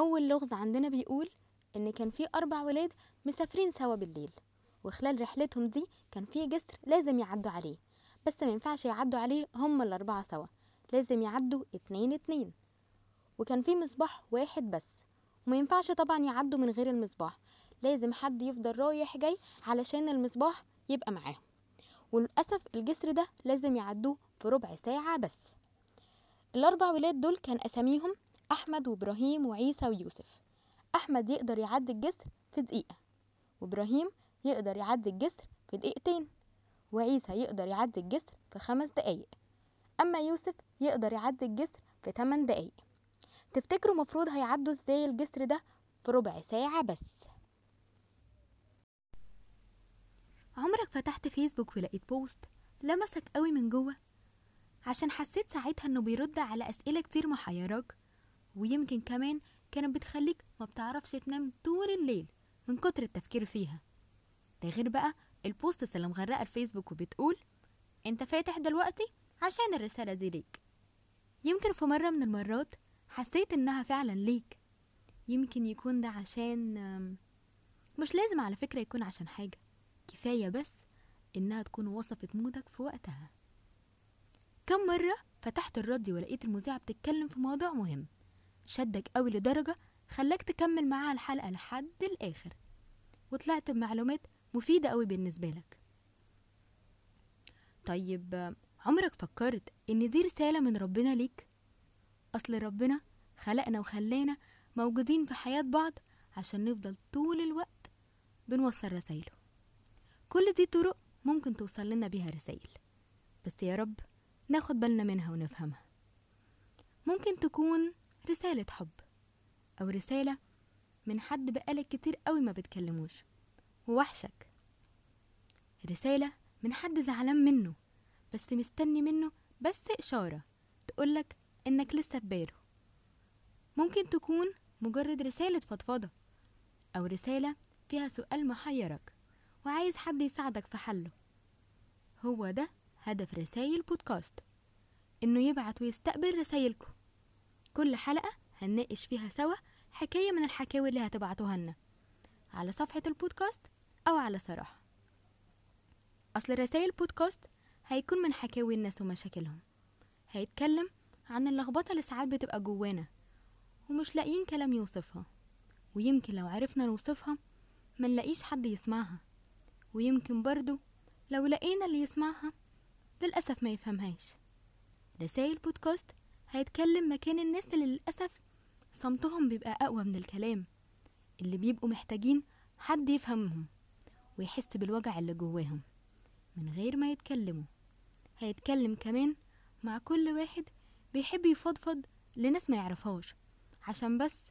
أول لغز عندنا بيقول إن كان في أربع ولاد مسافرين سوا بالليل وخلال رحلتهم دي كان في جسر لازم يعدوا عليه بس ما ينفعش يعدوا عليه هما الأربعة سوا لازم يعدوا اتنين اتنين. وكان في مصباح واحد بس وما ينفعش طبعا يعدوا من غير المصباح لازم حد يفضل رايح جاي علشان المصباح يبقى معاهم. وللأسف الجسر ده لازم يعدوه في ربع ساعة بس. الأربع ولاد دول كان أساميهم أحمد وإبراهيم وعيسى ويوسف. أحمد يقدر يعدي الجسر في دقيقة وإبراهيم يقدر يعدي الجسر في دقيقتين وعيسى يقدر يعدي الجسر في خمس دقايق. أما يوسف يقدر يعدي الجسر في 8 دقايق. تفتكروا مفروض هيعدوا إزاي الجسر ده؟ في ربع ساعة بس. عمرك فتحت فيسبوك ولقيت بوست؟ لمسك قوي من جوه؟ عشان حسيت ساعتها إنه بيرد على أسئلة كتير محيراك. ويمكن كمان كانت بتخليك ما بتعرفش تنام طول الليل من كتر التفكير فيها. ده غير بقى البوستس اللي مغرقة الفيسبوك وبتقول أنت فاتح دلوقتي عشان الرسالة دي ليك. يمكن في مرة من المرات حسيت إنها فعلا ليك. يمكن يكون ده عشان مش لازم على فكرة يكون عشان حاجة كفاية بس إنها تكون وصفت مودك في وقتها. كم مرة فتحت الراديو ولقيت المذيعة بتتكلم في موضوع مهم. شدك قوي لدرجة خلاك تكمل معاها الحلقة لحد الآخر. وطلعت بمعلومات مفيدة قوي بالنسبة لك. طيب عمرك فكرت إن دي رسالة من ربنا ليك؟ أصل ربنا خلقنا وخلانا موجودين في حياة بعض عشان نفضل طول الوقت بنوصل رسايله. كل دي طرق ممكن توصل لنا بيها رسائل بس يا رب ناخد بالنا منها ونفهمها. ممكن تكون رسالة حب أو رسالة من حد بقالك كتير قوي ما بتكلموش. ووحشك. رسالة من حد زعلان منه بس مستني منه بس إشارة تقولك إنك لسه في باله. ممكن تكون مجرد رسالة فضفضة أو رسالة فيها سؤال محيرك وعايز حد يساعدك في حله. هو ده هدف رسايل بودكاست إنه يبعت ويستقبل رسايلكم. كل حلقة هنناقش فيها سوا حكاية من الحكاوي اللي هتبعتوها لنا على صفحة البودكاست أو على صراحة. أصل رسايل بودكاست هيكون من حكاوي الناس ومشاكلهم. هيتكلم عن اللخبطة اللي ساعات بتبقى جوانا ومش لاقيين كلام يوصفها. ويمكن لو عرفنا نوصفها ما نلاقيش حد يسمعها. ويمكن برضو لو لقينا اللي يسمعها للأسف ما يفهمهاش. رسائل بودكاست هيتكلم مكان الناس اللي للأسف صمتهم بيبقى أقوى من الكلام. اللي بيبقوا محتاجين حد يفهمهم ويحس بالوجع اللي جواهم من غير ما يتكلموا. هيتكلم كمان مع كل واحد بيحب يفضفض لناس ما يعرفهاش عشان بس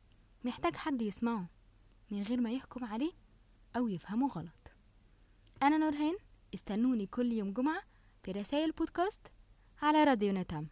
محتاج حد يسمعه من غير ما يحكم عليه أو يفهمه غلط. أنا نورهان استنوني كل يوم جمعة في رسائل بودكاست على راديو نتام.